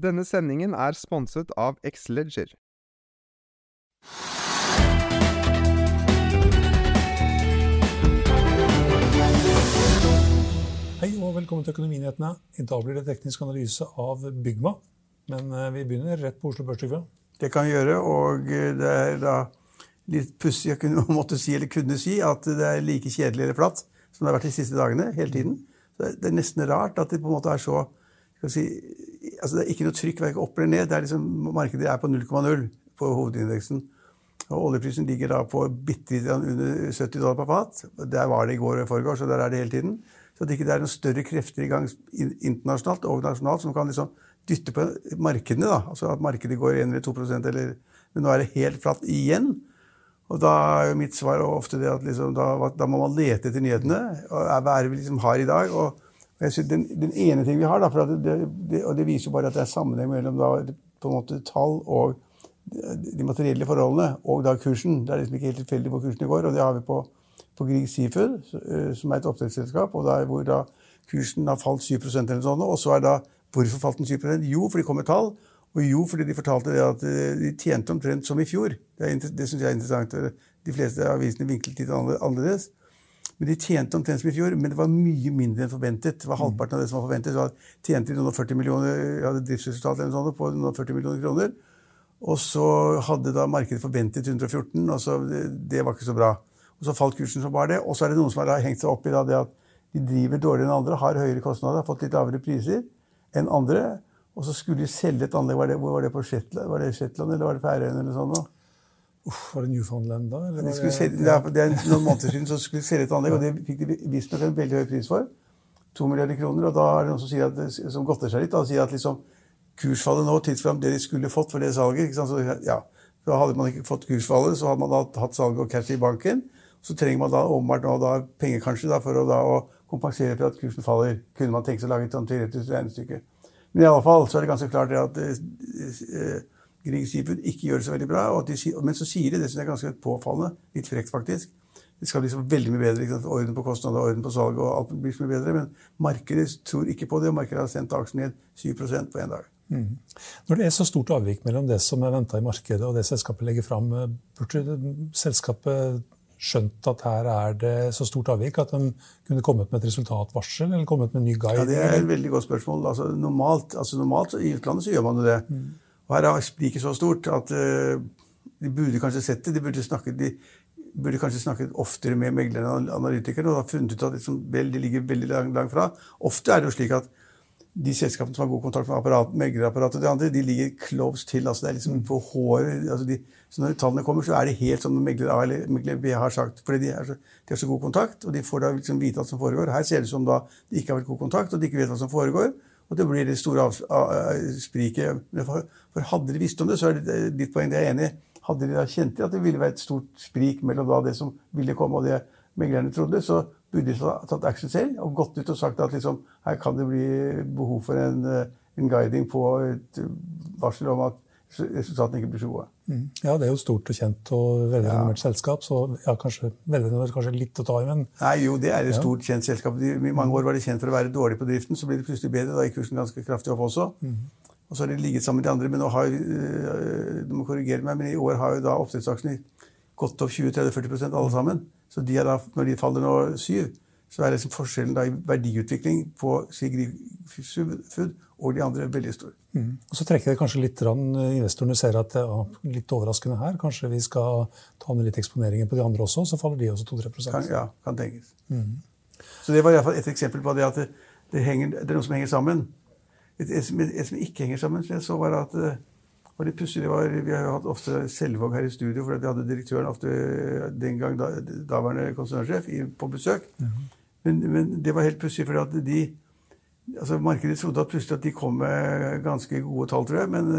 Denne sendingen er sponset av Xleger. Hei og velkommen til Økonominyhetene. I dag blir det teknisk analyse av Bygma. Men eh, vi begynner rett på Oslo Børs. Det kan vi gjøre, og eh, det er da litt pussig å kunne, måtte si, eller kunne si at det er like kjedelig eller flatt som det har vært de siste dagene. hele tiden. Så Det er nesten rart at det på en måte er så si, altså Det er ikke noe trykk verken opp eller ned. det er liksom, Markedet er på 0,0 på hovedindeksen. Og Oljeprisen ligger da på bitte litt under 70 dollar per fat. Der var det i går og i forgårs, og der er det hele tiden. Så at det ikke er noen større krefter i gang internasjonalt og nasjonalt som kan liksom dytte på markedene. da, altså At markedet går 1 eller 2% eller, Men nå er det helt flatt igjen. Og da er jo mitt svar ofte det at liksom, da, da, må man lete etter nyhetene. og Hva er det vi liksom har i dag? og den, den ene ting vi har, da, det, det, og det viser jo bare at det er sammenheng mellom da, på en måte tall og de materielle forholdene og da kursen. Det er liksom ikke helt tilfeldig hvor kursen går, og det har vi på på Grieg Seafood, eh, som er et oppdrettsselskap, hvor da kursen har falt 7 eller sånn. Og så er da Hvorfor falt den 7 Jo, fordi det kom et tall. Og jo, fordi de fortalte at eh, de tjente omtrent som i fjor. Det, det syns jeg er interessant. De fleste avisene vinklet litt annerledes. Men de tjente omtrent som i fjor, men det var mye mindre enn forventet. Det var halvparten av det som var forventet. Så tjente de noen 40 millioner hadde driftsresultat eller noe sånt, på noen 40 millioner kroner. Og så hadde da markedet forventet 114, og så det, det var ikke så bra. Og så falt kursen som bare det. Og så er det noen som har hengt seg opp i det at de driver dårligere enn andre, har høyere kostnader, har fått litt lavere priser enn andre. Og så skulle de selge et anlegg. Var det, hvor var det på Shetland, var det Shetland eller var det Færøyene eller sånn? Uff, var det Newfoundland da? De selge, det, er, det er noen måneder siden så skulle de selge et anlegg, og det fikk de visstnok en veldig høy pris for. To milliarder kroner. Og da er det noen som, sier at, som godter seg litt og sier at liksom, kursfallet nå tilsvarer det de skulle fått for det salget. Så, ja, så hadde man ikke fått kursfallet, så hadde man da hatt salget og cash i banken. Så trenger man da åpenbart nå da penger kanskje da, for å, da, å kompensere for at kursen faller. Kunne man tenke seg å lage et sånt teoretisk regnestykke. Men i alle fall så er det ganske klart det at eh, Grieg Seafood ikke gjør det så veldig bra. De, men så sier de det som er ganske påfallende, litt frekt faktisk. Det skal bli så veldig mye bedre. Orden på kostnader, orden på salg og alt blir så mye bedre. Men markedet tror ikke på det, og markedet har sendt aksjen ned 7% på én dag. Mm. Når det er så stort avvik mellom det som er venta i markedet og det selskapet legger fram, eh, burde selskapet skjønt at her er det så stort avvik at de kunne kommet med et resultatvarsel eller kommet med en ny guide? Ja, Det er et veldig godt spørsmål. Altså, normalt, altså, normalt I utlandet så gjør man jo det. Mm. Og her er spriket så stort at uh, de burde kanskje sett det. De burde, snakket, de burde kanskje snakket oftere med meglerne og analytikerne og da funnet ut at liksom, vel, de ligger veldig langt, langt fra. Ofte er det jo slik at de selskapene som har god kontakt med apparat, meglerapparatet og de andre, de ligger close til. altså Det er liksom på håret. altså de, så Når tallene kommer, så er det helt som megler A eller megler B har sagt. fordi de, så, de har så god kontakt, og de får da liksom vite hva som foregår. Her ser det ut som da de ikke har vært god kontakt, og de ikke vet hva som foregår. Og det blir det store spriket. For, for, hadde de visst om det, så er det ditt poeng, det er jeg enig i. Hadde de da kjent til at det ville være et stort sprik mellom det som ville komme, og det meglerne trodde, så burde de tatt action selv og gått ut og sagt at liksom, her kan det bli behov for en, eh, en guiding på et varsel om at resultatene ikke blir så gode. Mm. Ja, det er jo stort og kjent og veldig renommert ja. selskap, så ja, kanskje, kanskje litt å ta i, men Nei, jo, det er et stort, kjent selskap. I mange år var det kjent for å være dårlig på driften, så blir det plutselig bedre. Da gikk kursen ganske kraftig opp også. Mm. Og så har de ligget sammen med de andre, men nå har øh, Du må korrigere meg, men i år har jo da oppdrettsaksjene gått opp 20-30-40 alle sammen. Så de da, når de faller nå syv, så er liksom forskjellen da i verdiutvikling på Sigrid Food og de andre veldig stor. Mm. Og Så trekker det kanskje litt rann, investorene ser at det er litt overraskende her. Kanskje vi skal ta ned litt eksponeringen på de andre også, så faller de også 2-3 kan, Ja, kan tenkes. Mm. Så det var i hvert fall et eksempel på det at det, det, henger, det er noe som henger sammen. Et, et, et, som ikke henger sammen, som jeg så, var at eh, var litt pussig. Vi har jo hatt ofte Selvåg her i studio, for vi hadde direktøren ofte den gang da, daværende konsernsjef på besøk. Mm. Men, men, det var helt pussig, for de altså Markedet trodde at plutselig at de kom med ganske gode tall, tror jeg. Men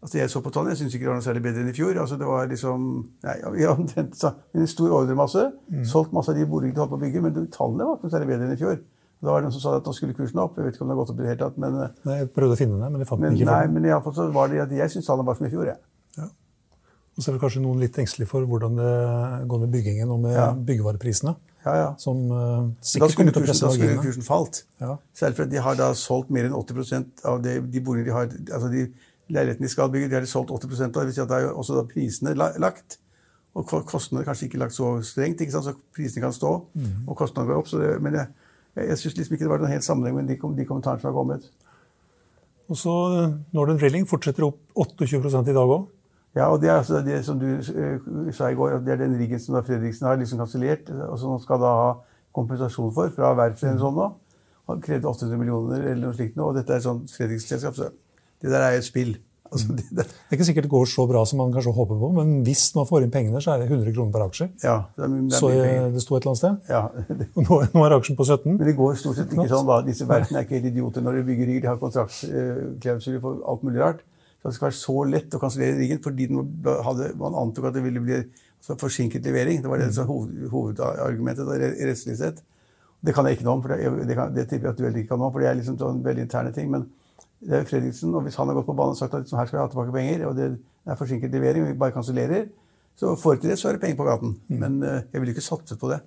altså jeg så på tallene, jeg syns ikke det var noe særlig bedre enn i fjor. altså det var liksom, nei, hadde en stor ordremasse, mm. solgt masse av de boligene de holdt på å bygge, men tallene var ikke noe særlig bedre enn i fjor. Da var det noen som sa at nå skulle kursen opp. Jeg vet ikke om det har gått opp i det hele tatt. Men, eh, nei, jeg prøvde å finne det, men jeg fant den ikke. Nei, men i alle fall så var det at jeg syns tallene var som i fjor. jeg. ja. Og så er det kanskje noen litt engstelige for hvordan det går med byggingen og med ja. byggevareprisene. Ja, ja. Som uh, sikkert kommer til å presse Da skulle kursen falt. Ja. Særlig fordi de har da solgt mer enn 80 av det, de boligene de har altså de leilighetene de skal bygge, de har de solgt 80 av. Det vil si at da er også da prisene lagt. Og kostnadene kanskje ikke lagt så strengt, ikke sant? så prisene kan stå. Mm. Og kostnadene går opp. Så det, men jeg, jeg, jeg syns liksom ikke det var noen helt sammenheng med de, de kommentarene som har kommet. Og så eh, Northern Drilling fortsetter opp 28 i dag òg. Ja, og det er altså det som du uh, sa i går, at det er den riggen som da Fredriksen har liksom kansellert, og som han skal da ha kompensasjon for fra verftet eller sånn nå. Han krevde 800 millioner eller noe slikt nå, og dette er sånn Fredriksen-selskap, så det der er et spill. Altså, det, det. det, er ikke sikkert det går så bra som man kanskje håper på, men hvis man får inn pengene, så er det 100 kroner per aksje. Ja, det er, det er så det sto et eller annet sted. Ja. nå, nå, er aksjen på 17. Men det går stort sett ikke sånn. da. Disse verftene er ikke helt idioter når de bygger rigger. De har kontraktsklausuler for alt mulig rart. Så det skal være så lett å kansellere riggen fordi hadde, man antok at det ville bli altså, forsinket levering. Det var det som hoved, hovedargumentet rettslig sett. Det kan jeg ikke noe om, for det, det, kan, det tipper jeg at du heller ikke kan nå, for det er liksom sånn veldig interne ting. men det er Fredriksen, og Hvis han har gått på banen og sagt at liksom, her skal jeg ha tilbake penger, og det er forsinket levering, og vi bare kansellerer, så får ikke det, så er det penger på gaten. Mm. Men uh, jeg ville ikke satset på det.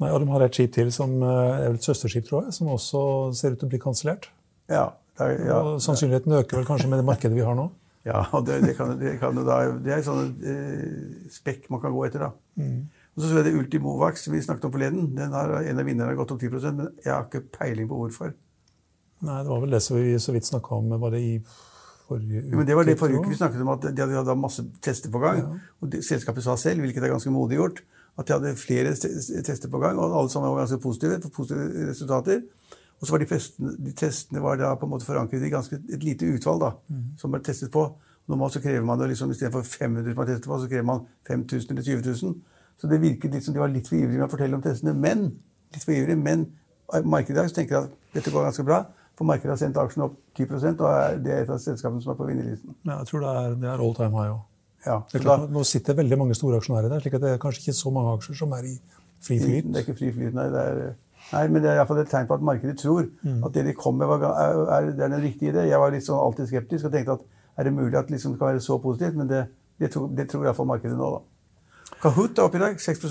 Nei, og De har et skip til, som uh, er et søsterskip, tror jeg, som også ser ut til å bli kansellert. Ja, ja. Og Sannsynligheten øker vel kanskje med det markedet vi har nå? Ja, og det, det, kan, det, kan da, det er sånn uh, spekk man kan gå etter. da. Mm. Og så er det Ultimovax, som vi snakket om forleden. Den har, en av vinnerne har gått opp 10 men jeg har ikke peiling på hvorfor. Nei, det var vel det som vi så vidt snakka om. Var det i forrige uke? men det var det forrige uke vi snakket om, at de hadde, hadde masse tester på gang. Ja. Og de, selskapet sa selv, hvilket er ganske modig gjort, at de hadde flere tester på gang, og alle sammen var ganske positive. positive resultater. Og så var de, testene, de testene var da på en måte forankret i ganske et lite utvalg da, mm. som ble testet på. Normalt så krever man det liksom, istedenfor 500 som man testet på, så krever man 5000 eller 20 000. Så det virket litt som de var litt for ivrige med å fortelle om testene. Men litt for ivrige, men markedet i dag tenker at dette går ganske bra. For markedet har sendt aksjen opp 10 og det er et av selskapene som er på vinnerlisten. Ja, jeg tror det er, det er all time high òg. Ja, nå sitter veldig mange store aksjonærer der, slik at det er kanskje ikke så mange aksjer som er i fri flyt. Det er ikke fri flyt, nei. Det er, nei men det er iallfall et tegn på at markedet tror mm. at det de kom med, er, er, det er den riktige idé. Jeg var litt sånn alltid skeptisk og tenkte at er det mulig at liksom det kan være så positivt? Men det, det tror, det tror iallfall markedet nå, da. Kahoot er oppe i dag. 6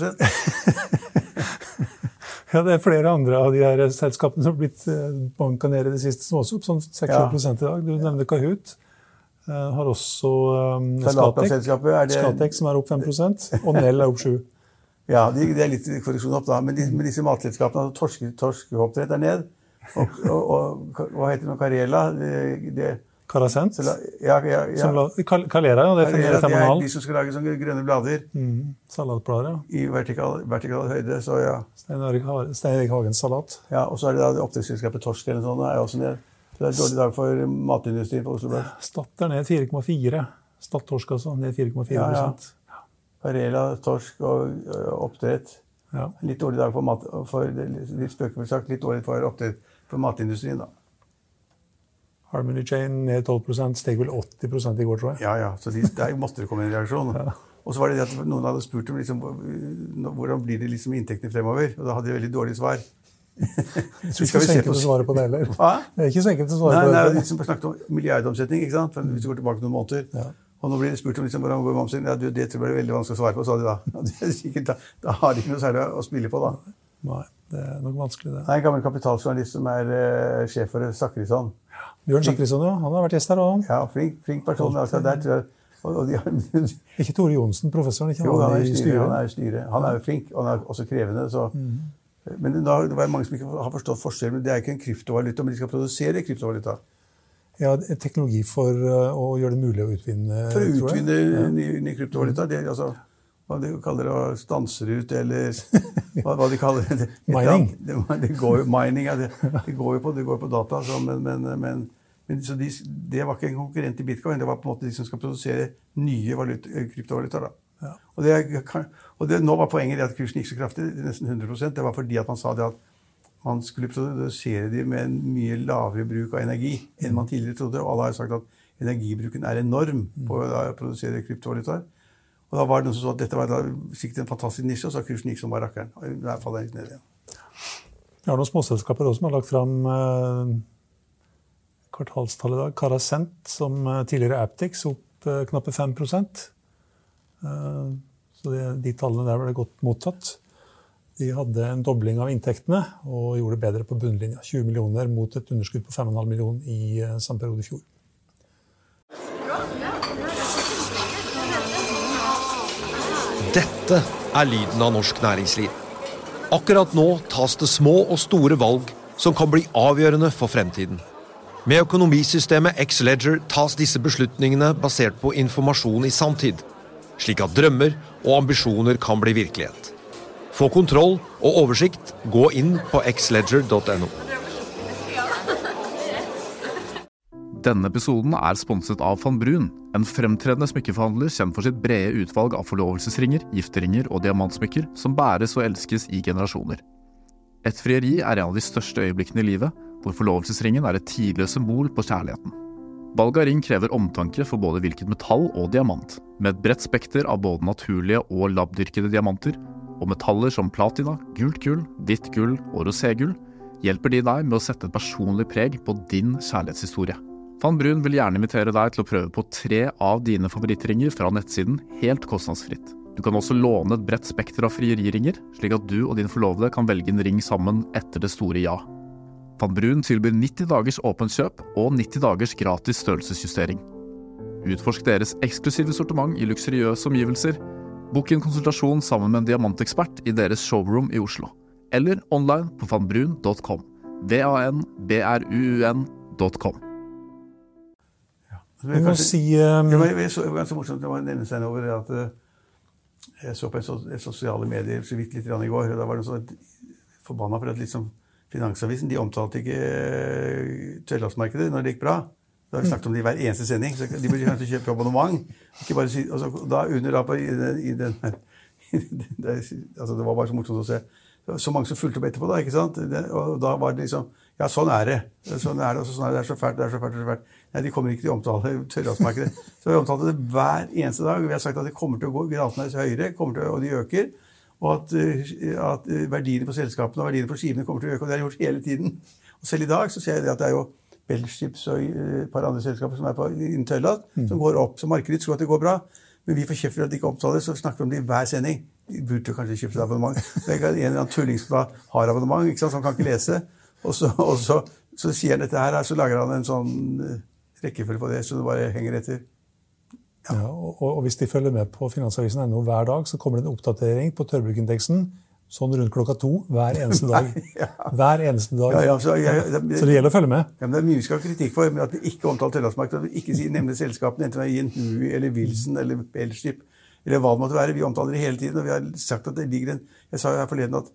Ja, Det er flere andre av de her selskapene som har blitt eh, banka ned i det siste, som også opp sånn 6 ja. i dag. Du nevner Kahoot. Uh, har også um, Skatek, Skatek, som er opp 5% og Nell er opp 7 Ja, det, de er litt korreksjon opp, da. Men, de, men disse matselskapene, altså torske, torskeoppdrett er ned. Og, og, og, hva heter det, Carela? Det, det, Karasent? Ja, ja, ja. Kalera, ja. Det fungerer fenomenalt. De som skal lage sånne grønne blader. Mm. Salatblader, ja. I vertikal, vertikal høyde. Så ja. Stein Erik Hagens salat. Ja, Og så er det da oppdrettsselskapet Torsk eller sånt, er også ned. Så det er en dårlig dag for matindustrien på Oslo Børs. Statt er ned 4,4. Statt Torsk altså, ned 4,4 ja, ja. Karela, torsk og oppdrett. Ja. Litt dårlig dag for, mat, for litt spøkefullt sagt, litt dårlig for oppdrett for matindustrien, da. Harmony Chain ned 12 steg vel 80% i går, tror jeg. Ja, ja, så de, der måtte det komme en reaksjon. ja. Og så var det det at noen hadde spurt om liksom, hvordan blir det liksom inntektene fremover. Og da hadde de veldig dårlig svar. Jeg tror ikke så enkelt å svare på det heller. Hva? Det er ikke så enkelt å svare nei, på det. Nei, de liksom snakket om milliardomsetning, ikke sant? hvis du går tilbake noen måneder. Ja. Og nå blir det spurt om liksom, hvordan går omsetning. Ja, du, det tror jeg blir veldig vanskelig å svare på, sa de da. da. Da har de ikke noe særlig å spille på, da. Nei, det er nok vanskelig, det. Nei, En gammel kapitaljournalist som er uh, sjef for Sakrisson. Bjørn Sakrisson, ja. Han har vært gjest her òg. Ja, flink, flink person. Altså, der tror jeg de, ikke Tore Johnsen, professoren? Ikke jo, han er i styret. Han er, styret. Han er jo flink, og han er også krevende. så mm. Men da, det var mange som ikke har forstått forskjellen. Det er ikke en kryptovaluta, men de skal produsere kryptovaluta. Ja, teknologi for uh, å gjøre det mulig å utvinne For å utvinne ny, ny kryptovaluta. Det, altså, hva de kaller det, å stanser ut, eller hva, hva de kaller det. Mining. Det, det går jo, mining, ja, det, det, går jo på, det går på data. Så, men, men, men, men så de, det var ikke en konkurrent i bitcoin. Det var på en måte de som skal produsere nye valuta, kryptovalutaer. Ja. Og, det, og det, nå var poenget det at kursen gikk så kraftig, nesten 100% Det var fordi at man sa det at man skulle produsere de med en mye lavere bruk av energi enn man tidligere trodde. Og alle har sagt at energibruken er enorm på å produsere kryptovalutaer. Og da var det noen som så at dette var sikkert en fantastisk nisje, og så kursen gikk som bare rakkeren. Og der faller den litt ned igjen. Vi har noen småselskaper også som har lagt fram eh, kvartalstallet i dag. Carasent, som eh, tidligere Aptix, opp eh, knappe 5 eh, Så det, de tallene der ble godt mottatt. De hadde en dobling av inntektene og gjorde det bedre på bunnlinja. 20 millioner mot et underskudd på 5,5 millioner i eh, samme periode i fjor. Dette er lyden av norsk næringsliv. Akkurat nå tas det små og store valg som kan bli avgjørende for fremtiden. Med økonomisystemet X-Ledger tas disse beslutningene basert på informasjon i sanntid, slik at drømmer og ambisjoner kan bli virkelighet. Få kontroll og oversikt, gå inn på xledger.no. Denne episoden er sponset av van Brun, en fremtredende smykkeforhandler kjent for sitt brede utvalg av forlovelsesringer, gifteringer og diamantsmykker som bæres og elskes i generasjoner. Et frieri er en av de største øyeblikkene i livet, hvor forlovelsesringen er et tidløst symbol på kjærligheten. Valg av ring krever omtanke for både hvilket metall og diamant, med et bredt spekter av både naturlige og labdyrkede diamanter, og metaller som platina, gult gull, hvitt gull og roségull, hjelper de deg med å sette et personlig preg på din kjærlighetshistorie. Van Brun vil gjerne invitere deg til å prøve på tre av dine favorittringer fra nettsiden helt kostnadsfritt. Du kan også låne et bredt spekter av frieriringer, slik at du og din forlovede kan velge en ring sammen etter det store ja. Van Brun tilbyr 90 dagers åpent kjøp og 90 dagers gratis størrelsesjustering. Utforsk deres eksklusive sortiment i luksuriøse omgivelser. Book en konsultasjon sammen med en diamantekspert i deres showroom i Oslo. Eller online på vanbrun.com. Vi jeg må si um... Det var, ganske morsomt det var nevne seg over det at eh, jeg så på en et sosiale medier så vidt litt i går. og Da var det sånn forbanna for at liksom Finansavisen de omtalte ikke eh, tørrlastmarkedet når det gikk bra. Da har vi snakket om det i hver eneste sending. så De burde kanskje kjøpe abonnement. Ikke bare altså, da under da på, i den, i den det, altså, det var bare så morsomt å se. Så mange som fulgte opp etterpå, da. ikke sant? Det, og da var det liksom Ja, sånn er det. Sånn er det, sånn er det. det er så fælt, det er så fælt. det er så fælt. Nei, de kommer ikke til å omtale tørrlandsmarkedet. Så vi omtalte det hver eneste dag. Vi har sagt at det kommer til å gå gradene er høyere, til og de øker. Og at, eh, at eh, verdiene på selskapene og verdiene på skivene kommer til å øke. Og det har de gjort hele tiden. Og selv i dag så ser jeg at det er jo Bellships og eh, et par andre selskaper som er på innen mm. som går opp. Så markedet tror at det går bra. Men vi får kjeft for at de ikke omtaler, så snakker vi om det i hver sending. De burde kanskje kjøpt et abonnement. Det er en eller annen tulling som da har abonnement, ikke sant, som kan ikke lese. Og så, og så, så sier han dette her, så lager han en sånn eh, rekkefølge på det, så det bare henger etter. Ja, og, og hvis de følger med på Finansavisen.no hver dag, så kommer det en oppdatering på tørrbrukindeksen sånn rundt klokka to hver eneste dag. Hver eneste dag. Ja, ja, så, ja, det, Så det gjelder å følge med. Ja, men Det er mye vi skal ha kritikk for, men at vi ikke omtaler tørrlastmarkedet. At vi ikke nevner selskapene, enten det er Yin Hui eller Wilson eller Bellship eller hva det måtte være. Vi omtaler det hele tiden, og vi har sagt at det ligger en Jeg sa jo her forleden at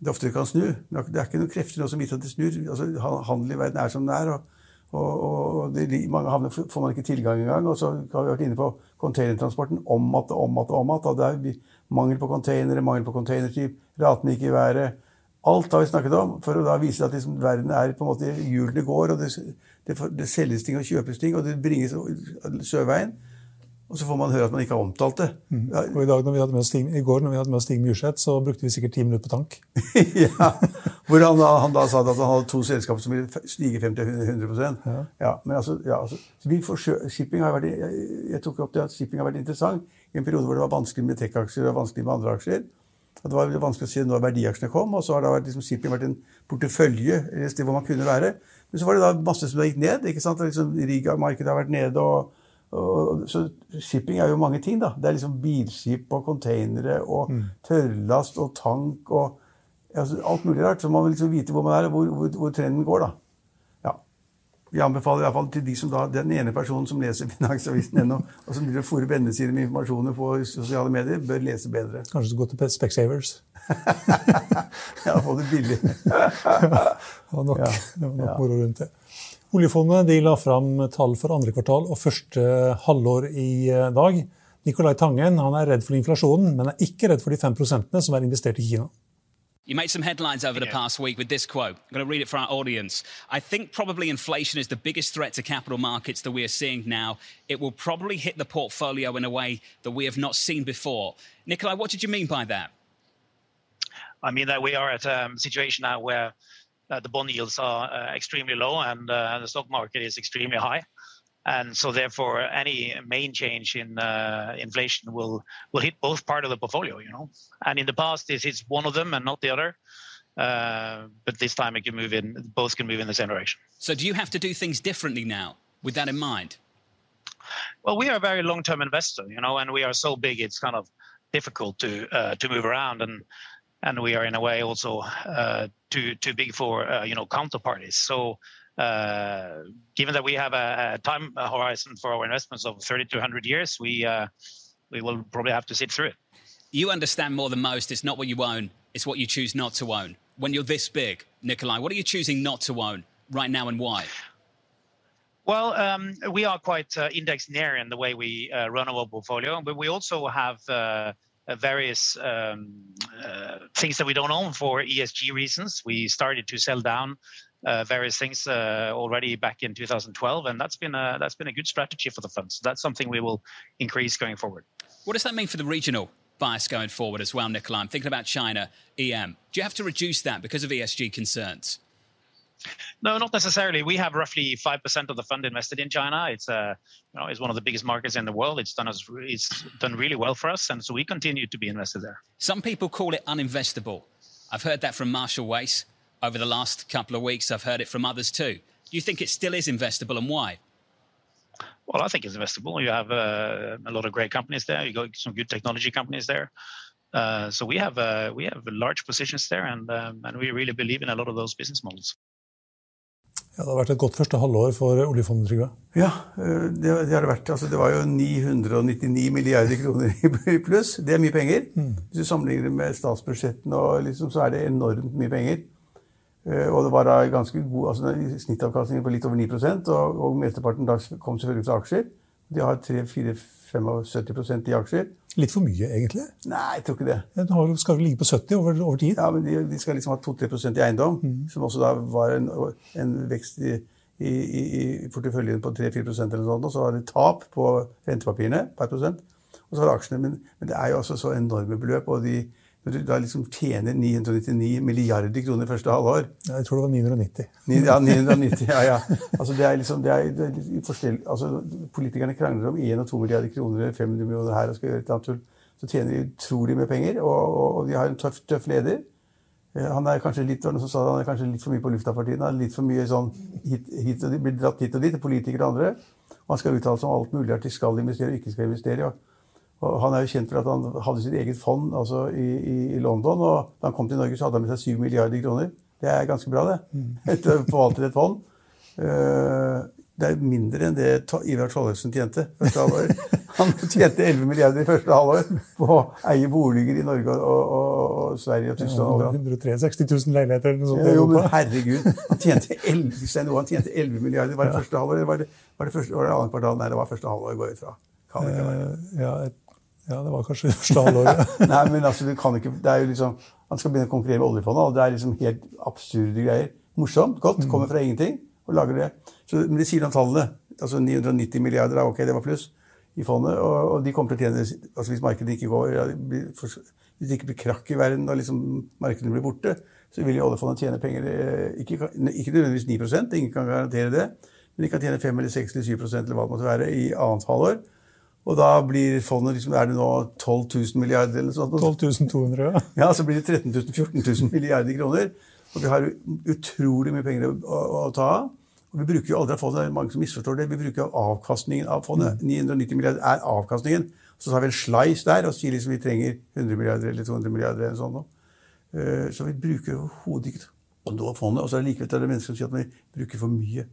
det ofte kan snu. Men det er ikke noen krefter nå som viser at det snur. Altså, ha- Handel i verden er som den er. og og, og, og det, mange havner får man ikke tilgang engang. Og så har vi vært inne på containertransporten om at og om at og om at. og Det er mangel på containere, mangel på containerskip, ratene ikke i været. Alt har vi snakket om for å da vise at liksom, verden er på en måte hjulene går, og det, det, det selges ting og kjøpes ting, og det bringes sjøveien. Og så får man høre at man ikke har omtalt det. Mm. Og i, dag, når vi hadde med oss Stig, I går når vi hadde med oss Stig Myrseth, så brukte vi sikkert ti minutter på tank. ja, Hvor han, da- han da sa at han hadde to selskaper som ville stige 50-100% ja. men altså, ja, altså forsø- shipping har vært, jeg, jeg tok opp det at shipping har vært interessant i en periode hvor det var vanskelig med tech-aksjer og vanskelig med andre aksjer. Det var veldig vanskelig å si når verdiaksjene kom, og så har da liksom, shipping vært en portefølje et sted hvor man kunne være. Men så var det da masse som gikk ned. ikke sant? Liksom, Riga-markedet har vært nede. og så shipping er jo mange ting, da. Det er liksom bilskip og containere og tørrlast og tank og altså, alt mulig rart. Så man må liksom vite hvor man er, og hvor, hvor, hvor trenden går, da. Ja. Vi anbefaler i hvert fall til de som da, den ene personen som leser Finansavisen.no, og som vil fòre vennene sine med informasjoner på sosiale medier, bør lese bedre. Kanskje du gå til Specsavers? ja, få det billig. det var nok, ja. det var nok moro rundt det. Oljefondet de la fram tall for andre kvartal og første halvår i eh, dag. Nicolai Tangen han er redd for inflasjonen, men er ikke redd for de 5% som er investert i Kina. You made some headlines over the past week with this quote. I'm going to read it for our audience. I think probably inflation is the biggest threat to capital markets that we are seeing now. It will probably hit the portfolio in a way that we have not seen before. Nikolai, what did you mean by that? I mean that we are at a situation now where uh, the bond yields are uh, extremely low and uh, the stock market is extremely high. And so, therefore, any main change in uh, inflation will will hit both part of the portfolio. You know, and in the past, it hits one of them and not the other. Uh, but this time, it can move in. Both can move in the same direction. So, do you have to do things differently now with that in mind? Well, we are a very long-term investor, you know, and we are so big, it's kind of difficult to uh, to move around and and we are in a way also uh, too too big for uh, you know counterparties. So given that we have a, a, time horizon for our investments of 30 to 100 years, we uh, we will probably have to sit through it. You understand more than most. It's not what you own; it's what you choose not to own. When you're this big, Nikolai, what are you choosing not to own right now, and why? Well, um, we are quite uh, index near in the way we uh, run our portfolio, but we also have uh, various um, uh, things that we don't own for ESG reasons. We started to sell down uh, various things uh, already back in 2012, and that's been a that's been a good strategy for the fund. So that's something we will increase going forward. What does that mean for the regional bias going forward as well, Nicola? I'm thinking about China, EM. Do you have to reduce that because of ESG concerns? No, not necessarily. We have roughly five percent of the fund invested in China. It's uh, you know, it's one of the biggest markets in the world. It's done us, it's done really well for us, and so we continue to be invested there. Some people call it uninvestable. I've heard that from Marshall Weiss over the last couple of weeks. I've heard it from others too. Do you think it still is investable, and why? Well, I think it's investable. You have uh, a lot of great companies there. You got some good technology companies there. Uh, so we have uh, we have large positions there, and um, and we really believe in a lot of those business models. Ja, Det har vært et godt første halvår for oljefondet, Trygve? Ja, eh, det, det, har det vært. Altså, det var jo 999 milliarder kroner i pluss. Det er mye penger. Mm. Hvis du sammenligner det med statsbudsjettene, liksom, så er det enormt mye penger. Eh, og det var ganske god altså, snittavkastning på litt over 9 og, og mesteparten da kom selvfølgelig fra aksjer. De har 3-4-75 i aksjer. Litt for mye, egentlig? Nei, jeg tror ikke det. Den skal ligge på 70 over, over tid? Ja, men de, de skal liksom ha 2-3% i eiendom, mm. som også da var en, en vekst i, i, i, porteføljen på 3-4% eller noe sånt. Og så har de tap på rentepapirene, par prosent. Og så har aksjene. Men, men, det er jo også så enorme beløp. og de når du da liksom tjener 999 milliarder kroner første halvår ja, Jeg tror det var 990. Ja, 990, ja, ja. Altså, det er liksom, det er, det er altså, Politikerne krangler om 1 og 2 milliarder kroner, 500 millioner her og skal gjøre et annet tull. Så tjener de utrolig mye penger, og, og, og de har en tøff, tøff leder. Eh, han er kanskje litt, han er kanskje litt for mye på lufta for tiden. Han er litt for mye sånn hit, hit og dit, blir dratt hit og dit, politikere og andre. Og han skal uttale seg om alt mulig at de skal investere og ikke skal investere. Ja. Og han er jo kjent for at han hadde sitt eget fond altså i, i, London. Og da han kom til Norge, så hadde han med seg 7 milliarder kroner. Det er ganske bra, det. Mm. Etter å forvalte et fond. Uh, det er mindre enn det Ivar Tollefsen tjente første halvår. Han tjente 11 milliarder i første halvår på å eie boliger i Norge og, og, og Sverige og Tyskland. Ja, 163 000 leiligheter eller noe sånt. Jo, men herregud. Han tjente 11, han tjente 11 milliarder. Var det første halvår? Var det, var det, første, var det andre kvartal? Nei, det var første halvår. går ut fra. Kan ikke være. Uh, ja, et ja, det var kanskje det første halvåret. Nei, men altså, du kan ikke, det er jo liksom, Han skal begynne å konkurrere med oljefondet, og det er liksom helt absurde greier. Morsomt, godt, kommer fra ingenting og lager det. Så, men de sier noen tallene. altså 990 milliarder, ok, det var pluss i fondet. Og, og de kommer til å tjene altså Hvis markedet ikke går, ja, hvis det ikke blir krakk i verden og liksom markedene blir borte, så vil jo oljefondet tjene penger eh, Ikke, ikke nødvendigvis 9% ingen kan garantere det, men de kan tjene 5 eller 6 eller 7% eller hva det måtte være, i annet halvår. Og da blir fondet liksom, er det nå 12 000 milliarder eller noe sånt. 12 200, ja. ja. Så blir det 13 000, 14 000 milliarder kroner. Og vi har utrolig mye penger å, å, å ta av. Og vi bruker jo aldri av fondet, det er mange som misforstår det. Vi bruker avkastningen av fondet. 990 mm. milliarder er avkastningen. Så har vi en slice der og sier liksom vi trenger 100 milliarder eller 200 milliarder. eller sånn. Så vi bruker overhodet ikke noe av fondet. Og så er det likevel det er mennesker som sier at vi bruker for mye.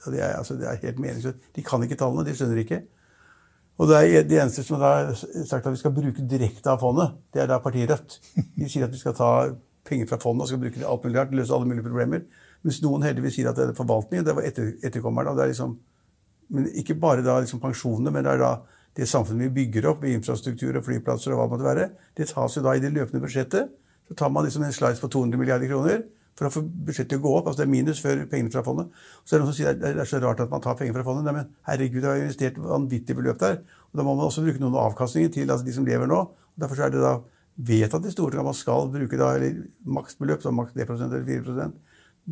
Ja, det, er, altså, det er helt meningsløst. De kan ikke tallene, de skjønner ikke. Og det er de eneste som har sagt at vi skal bruke direkte av fondet, det er da partiet Rødt. De sier at vi skal ta penger fra fondet og skal bruke det alt mulig rart, løse alle mulige problemer. Mens noen heldigvis sier at det er forvaltningen, det var etter, etterkommerne. og det er liksom, Men ikke bare da liksom pensjonene, men det er da det samfunnet vi bygger opp med infrastruktur og flyplasser og hva det måtte være. Det tas jo da i det løpende budsjettet. Så tar man liksom en slice på 200 milliarder kroner for å få budsjettet til å gå opp. altså Det er minus før pengene fra fondet. Så er det noen som sier det er så rart at man tar penger fra fondet. Nei, men herregud, det har investert vanvittig beløp der. Og da må man også bruke noen av avkastningen til altså de som lever nå. Og derfor er det da vedtatt i Stortinget at man skal bruke da, eller maksbeløp, så maks 3 eller 4%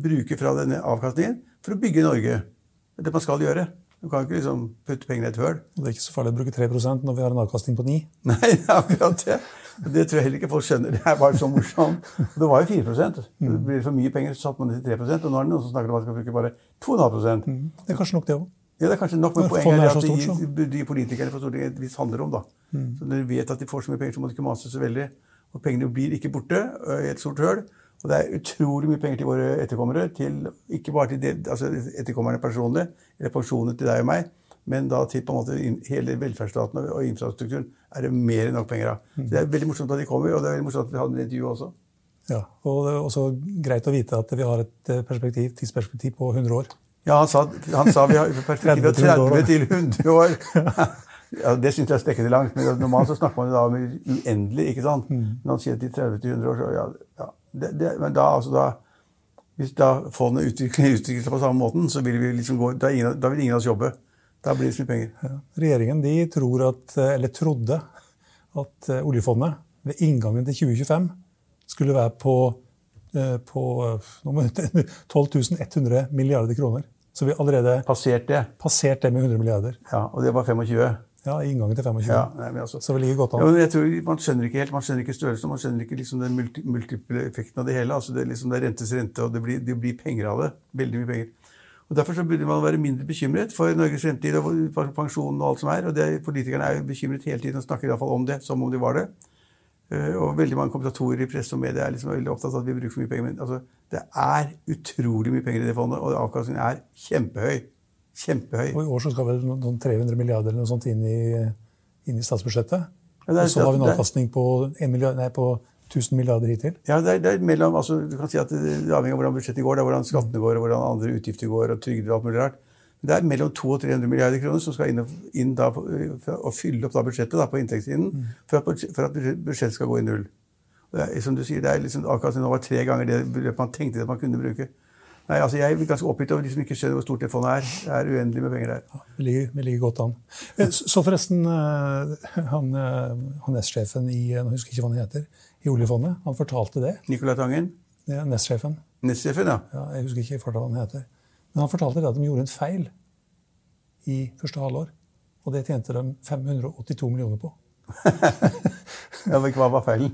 bruke fra denne avkastningen for å bygge Norge. Det er det man skal gjøre. Du kan ikke liksom putte pengene i et høl. Det er ikke så farlig å bruke 3% når vi har en avkastning på 9 Nei, det er akkurat det. Det tror jeg heller ikke folk skjønner. Det er bare så morsomt. Det var jo 4% Det blir for mye penger, så satte man det til 3 Og nå er det noen som snakker om at man skal bruke bare 2,5 Det er kanskje nok, det òg. Ja, det er kanskje nok, men poenget er at de, de politikerne på Stortinget et visst handler om. da. Så Når de vet at de får så mye penger, så må de ikke mase så veldig. Og pengene blir ikke borte i et stort høl. Og det er utrolig mye penger til våre etterkommere. til Ikke bare til de, altså etterkommerne personlig, eller pensjonene til deg og meg, men da til på en måte hele velferdsstaten og- infrastrukturen er det mer enn nok penger av. Så Det er veldig morsomt at de kommer, og det er veldig morsomt at vi hadde et intervju også. Ja, og det er også greit å vite at vi har et eh, perspektiv, tidsperspektiv på 100 år. Ja, han sa, han sa vi har perspektiv fra 30 til 100 år. Ja, Det syns jeg strekker det langt. men Normalt så snakker man jo da om uendelig. ikke sant? Når han sier at de 30 til 100 år, så ja, ja. Det, det, Men da, altså da Hvis da fondet utvikler, utvikler seg på samme måten, så vil vi liksom gå, da, er ingen, da vil ingen av oss jobbe. Da blir det så mye penger. Ja. Regjeringen de tror at, eh, eller trodde at eh, oljefondet ved inngangen til 2025 skulle være på, eh, på eh, nå må jeg- 12 100 milliarder kroner. Så vi allerede Passert det. passert det med 100 milliarder. Ja, Og det var 25. Ja, inngangen til 25. Ja, nei, altså, Så vi ligger godt Ja, an. men jeg tror Man skjønner ikke helt, man skjønner ikke størrelsen, man skjønner ikke liksom den multi, multiple effekten av det hele. altså Det, er liksom, det er rentes rente, og det blir, det blir penger av det. Veldig mye penger. Og Derfor så burde man være mindre bekymret for Norges fremtid og pensjon og alt som er. og det, Politikerne er jo bekymret hele tiden og snakker i hvert fall om det som om de var det. Eh, Og veldig mange kommentatorer i presse og media er liksom veldig opptatt av at vi bruker for mye penger. Men altså, det er utrolig mye penger i det fondet, og avkastningen er kjempehøy. Kjempehøy. Og i år så skal vel noen noen 300 milliarder eller noe sånt inn i, inn i statsbudsjettet. Ja, Og så har vi en avkastning på, 1 milliard, nei, på 1000 milliarder hittil. Ja, det er, det er mellom, altså, du kan si at det er avhengig av hvordan budsjettet går, det er hvordan skattene går, og hvordan andre utgifter går, og trygder og alt mulig rart. Men det er mellom 200 og 300 milliarder kroner som skal inn, og, inn da, og fylle opp da budsjettet da, på inntektssiden for at, for at budsjettet skal gå i null. Det er, som du sier, det er liksom, det var tre ganger det beløpet man tenkte at man kunne bruke. Nei, altså Jeg er ganske oppgitt over de som ikke skjønner hvor stort det fondet er. Det er uendelig med penger der. Vi ligger, vi ligger godt an. Eh, Så så forresten, han, han, S-sjefen i jeg husker ikke hva han heter, i oljefondet, han fortalte det. Nicolai Tangen, er nestsjefen. nestsjefen, ja. Ja, jeg husker ikke i farta hva han heter. Men han fortalte det at de gjorde en feil i første halvår. Og det tjente de 582 millioner på. ja men Hva var feilen?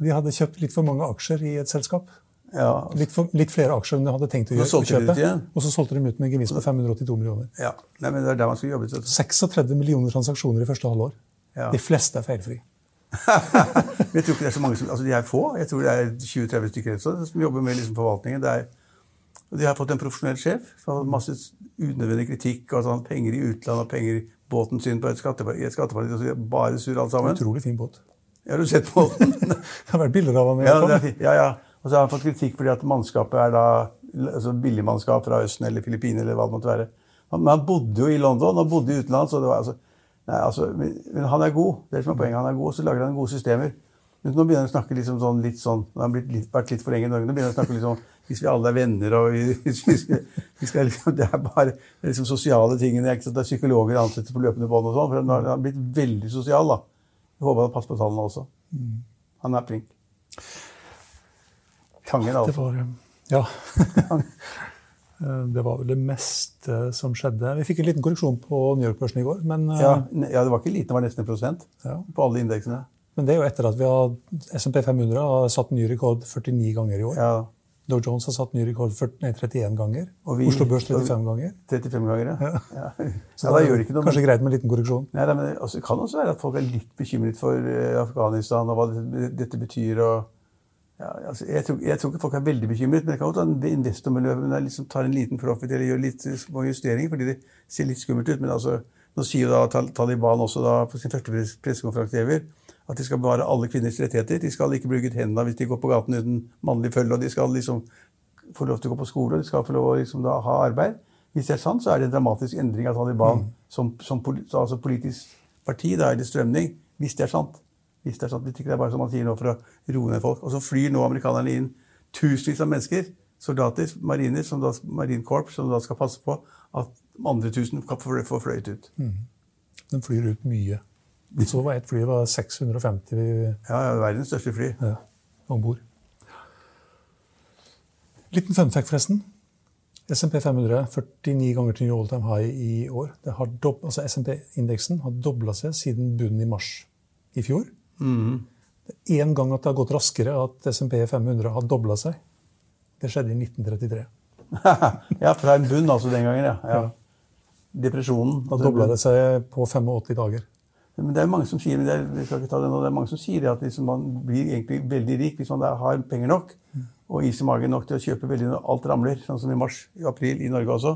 De hadde kjøpt litt for mange aksjer i et selskap. Ja, Litt, for, litt flere aksjer enn de hadde tenkt å Så gjøre- de kjøpe. Og så solgte de ut med en gevinst på 582 millioner. ja. Nei, men Det er der man skal jobbe. så- 36 millioner transaksjoner i første halvår. Ja. De fleste er feilfri. Men jeg tror ikke det er så mange som, altså De er få. Jeg tror det er 20-30 stykker også, som jobber med liksom forvaltningen. Er, og De har fått en profesjonell sjef som har fått masse unødvendig kritikk. og sånn, Penger i utlandet og penger i båten sin på et Et skatteparti bare sur alt sammen. Utrolig fin båt. Har du sett båten? Det har vært bilder av han. i ja, hvert fall. ja, ja. Og så har han fått kritikk fordi at mannskapet er da altså billigmannskap fra Østen eller Filippinene eller hva det måtte være. Men han bodde jo i London, og bodde i utlandet, så det var altså Nei, altså, men, han er god. Det er det som er poenget. Han er god, og så lager han gode systemer. Men nå begynner han å snakke liksom sånn, litt sånn Nå har han litt, vært litt for lenge i Norge. Nå begynner han å snakke litt sånn Hvis vi alle er venner og vi, vi skal, vi skal liksom, Det er bare det er liksom sosiale tingene. Ikke sant? Det er psykologer ansettes på løpende bånd og sånn. For nå har han blitt veldig sosial, da. Jeg håper han passer på tallene også. Han er flink. Tangen, Det altså. var, ja. Eh, det var vel det meste som skjedde. Vi fikk en liten korreksjon på New York-børsen i går. Men, eh, Ja, ja, det var ikke liten, det var nesten en prosent ja. på alle indeksene. men det er jo etter at vi har SMP 500 har satt ny rekord 49 ganger i år. Ja, Dow Jones har satt ny rekord 40, nei, 31 ganger. Vi- Oslo Børs 35 ganger. 35 ganger, ja. ja. Så ja da gjør det ikke noe. Kanskje greit med en liten korreksjon. Nei, nei, men Det kan også være at folk er litt bekymret for eh, Afghanistan og hva dette betyr. og Ja, altså, jeg, tror, jeg, tror, ikke folk er veldig bekymret, men det kan godt hende investormiljøet men liksom tar en liten profit eller gjør litt små justeringer fordi det ser litt skummelt ut. Men altså, nå sier da Taliban også da på sin første pressekonferanse at de skal bevare alle kvinners rettigheter. De skal ikke bruke ut hendene hvis de går på gaten uten mannlig følge, og de skal liksom få lov til å gå på skole og de skal få lov til liksom, å ha arbeid. Hvis det er sant, så er det en dramatisk endring av Taliban mm. som, som altså politisk parti. Da er det strømning. Hvis det er sant. Hvis det er sant. Det er bare som man sier nå for å roe ned folk. Og så flyr nå amerikanerne inn tusenvis av mennesker, soldater, mariner, som da, marinkorps, som da skal passe på at andre tusen kan få fløyet ut. Mm. Den flyr ut mye. Så var ett fly var 650 Ja, ja, verdens største fly. Ja, om bord. Liten fun fact, forresten. SMP 500, 49 ganger til new all time high i år. altså SMP-indeksen har dobla seg siden bunnen i mars i fjor. Mm. Én gang at det har gått raskere at SMP 500 har dobla seg. Det skjedde i 1933. ja, fra en bunn altså den gangen, ja. ja. Depresjonen. Da dobla det seg på 85 dager. Men det er mange som sier det er, vi skal ikke ta det nå, det er mange som sier at liksom man blir egentlig veldig rik hvis man har penger nok og is i magen nok til å kjøpe veldig når alt ramler, sånn som i mars, i april i Norge også.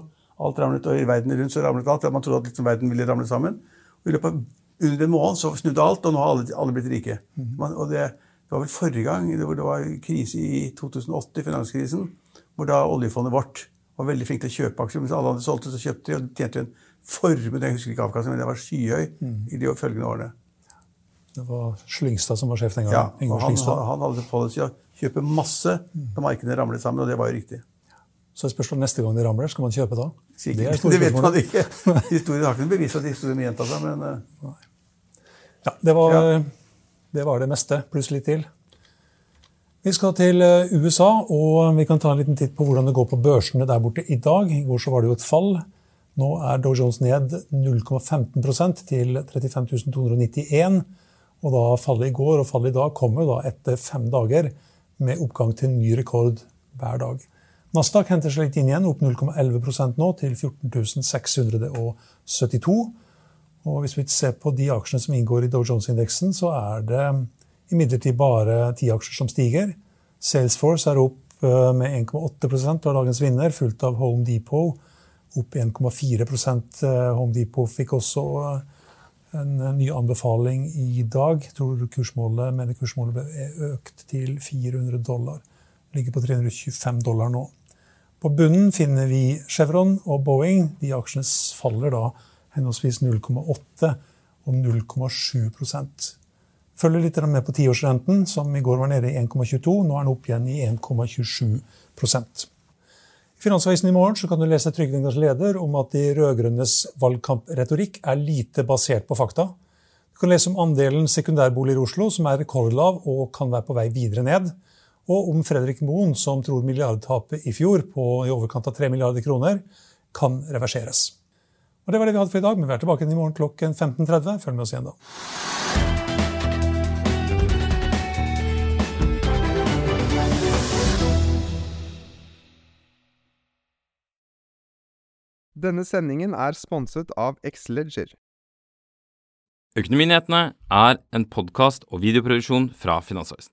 Alt ramlet, og i verden rundt så ramlet alt. Man trodde at liksom verden ville ramle sammen. Og I løpet av under en måned så snudde alt, og nå har alle, alle blitt rike. Man, og det, det, var vel forrige gang det var, det var krise i 2008, finanskrisen, hvor da oljefondet vårt var veldig flink til å kjøpe aksjer. Mens alle andre solgte, så kjøpte de, og tjente en formue Jeg husker ikke avkastningen, men det var skyhøy mm. i de følgende årene. Det var Slyngstad som var sjef den gangen. Ja, og han, han, hadde policy å kjøpe masse da markedene ramlet sammen, og det var jo riktig. Så spørs det neste gang de ramler, skal man kjøpe da? Sikkert. Det, det vet man ikke. Historien har ikke noe bevis for at historien gjentar gjenta seg, men uh... Ja, det var, ja. det var, det meste, pluss litt til. Vi skal til eh, USA, og vi kan ta en liten titt på hvordan det går på børsene der borte i dag. I går så var det jo et fall. Nå er Dow Jones ned 0,15 til 35 291. Og da fallet i går og fallet i dag kommer da etter fem dager med oppgang til ny rekord hver dag. Nasdaq henter seg litt inn igjen, opp 0,11% nå til 14 672. Og hvis vi ser på de aksjene som inngår i Dow Jones-indeksen, så er det imidlertid bare ti aksjer som stiger. Salesforce er opp eh, med 1,8 og er dagens vinner, fulgt av Home Depot opp 1,4 eh, Home Depot fikk også eh, en ny anbefaling i dag. Jeg tror kursmålet, mener kursmålet er økt til 400 dollar. Ligger på 325 dollar nå. På bunnen finner vi Chevron og Boeing. De aksjene faller da henholdsvis 0,8 og 0,7% Følger litt med på tiårsrenten, som i går var nede i 1,22. Nå er den opp igjen i 1,27% I Finansavisen i morgen kan du lese Trygderegnings leder om at de rød-grønnes valgkampretorikk er lite basert på fakta. Du kan lese om andelen sekundærboliger i Oslo, som er rekordlav og kan være på vei videre ned og om Fredrik Moen, som tror milliardtapet i fjor på i overkant av 3 milliarder kroner kan reverseres. Og Det var det vi hadde for i dag, men vi er tilbake i morgen klokken 15.30. Følg med oss igjen da. Denne sendingen er sponset av Xleger. Økonominyhetene er en podkast og videoproduksjon fra Finansavisen.